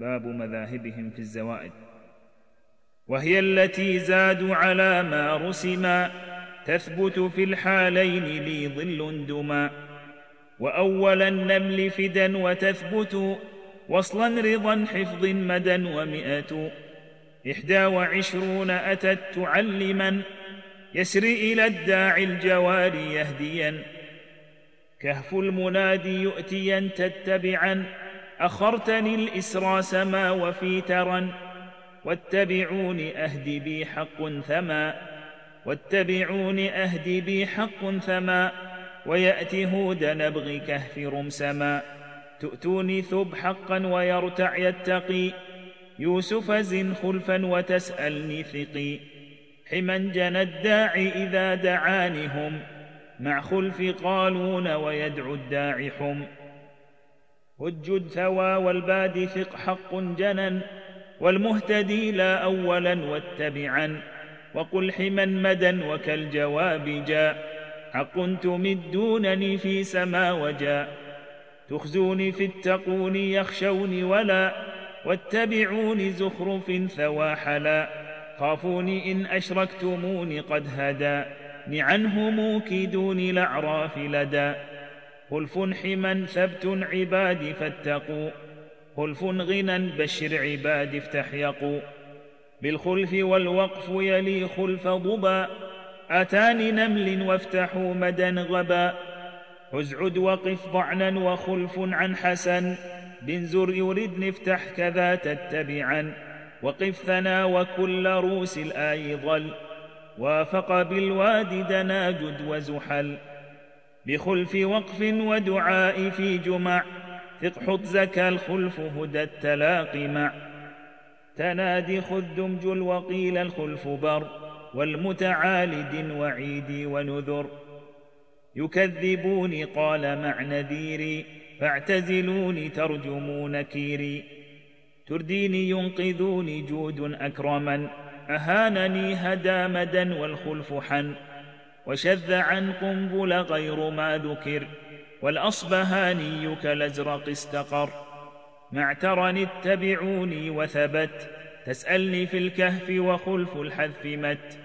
باب مذاهبهم في الزوائد. وهي التي زادوا على ما رسما تثبت في الحالين لي ظل دما. وأول النمل فدا وتثبت وصلا رضا حفظ مدى ومئة. إحدى وعشرون أتت تعلما يسري إلى الداعي الجواري يهديا. كهف المنادي يؤتيا تتبعا أخرتني الإسرى سما وفي ترا واتبعون أهدي بي حق ثما واتبعون أهدي بي حق ثما ويأتي هود نبغي كهف رمسما. تؤتوني ثب حقا ويرتع يتقي يوسف زن خلفا وتسألني ثقي. حما جنى الداعي إذا دعانهم مع خلف قالون ويدعو الداعي حم. هج ثوى والباد ثق حق جنا والمهتدي لا أولا واتبعا وقل حما مدى وكالجواب جاء. حق تمدونني في سما وجاء. تخزوني في التقون يخشوني ولا واتبعوني زخرف ثوى حلا. خافوني إن أشركتموني قد هداني عنهم كيدوني الأعراف لدى خلف حما ثبت عبادي فاتقوا. خلف غنى بشر عبادي افتحيقوا. بالخلف والوقف يلي خلف ضبا. أتاني نمل وافتحوا مدى غبا. أزعد وقف ضعنا وخلف عن حسن. بن زر يردن افتح كذا تتبعا. وقف ثنا وكل روس الآي ظل. وافق بالواد دنا جد وزحل. بخلف وقف ودعاء في جمع. ثق حط زكى الخلف هدى التلاقي مع. تنادي خذ دمج وقيل الخلف بر. والمتعالد وعيدي ونذر. يكذبوني قال مع نذيري فاعتزلوني ترجمون كيري ترديني ينقذوني جود أكرما أهانني هدى مدى والخلف حن. وشذ عن قنبل غير ما ذكر والأصبهاني كالأزرق استقر. معترني اتبعوني وثبت تسألني في الكهف وخلف الحذف مت.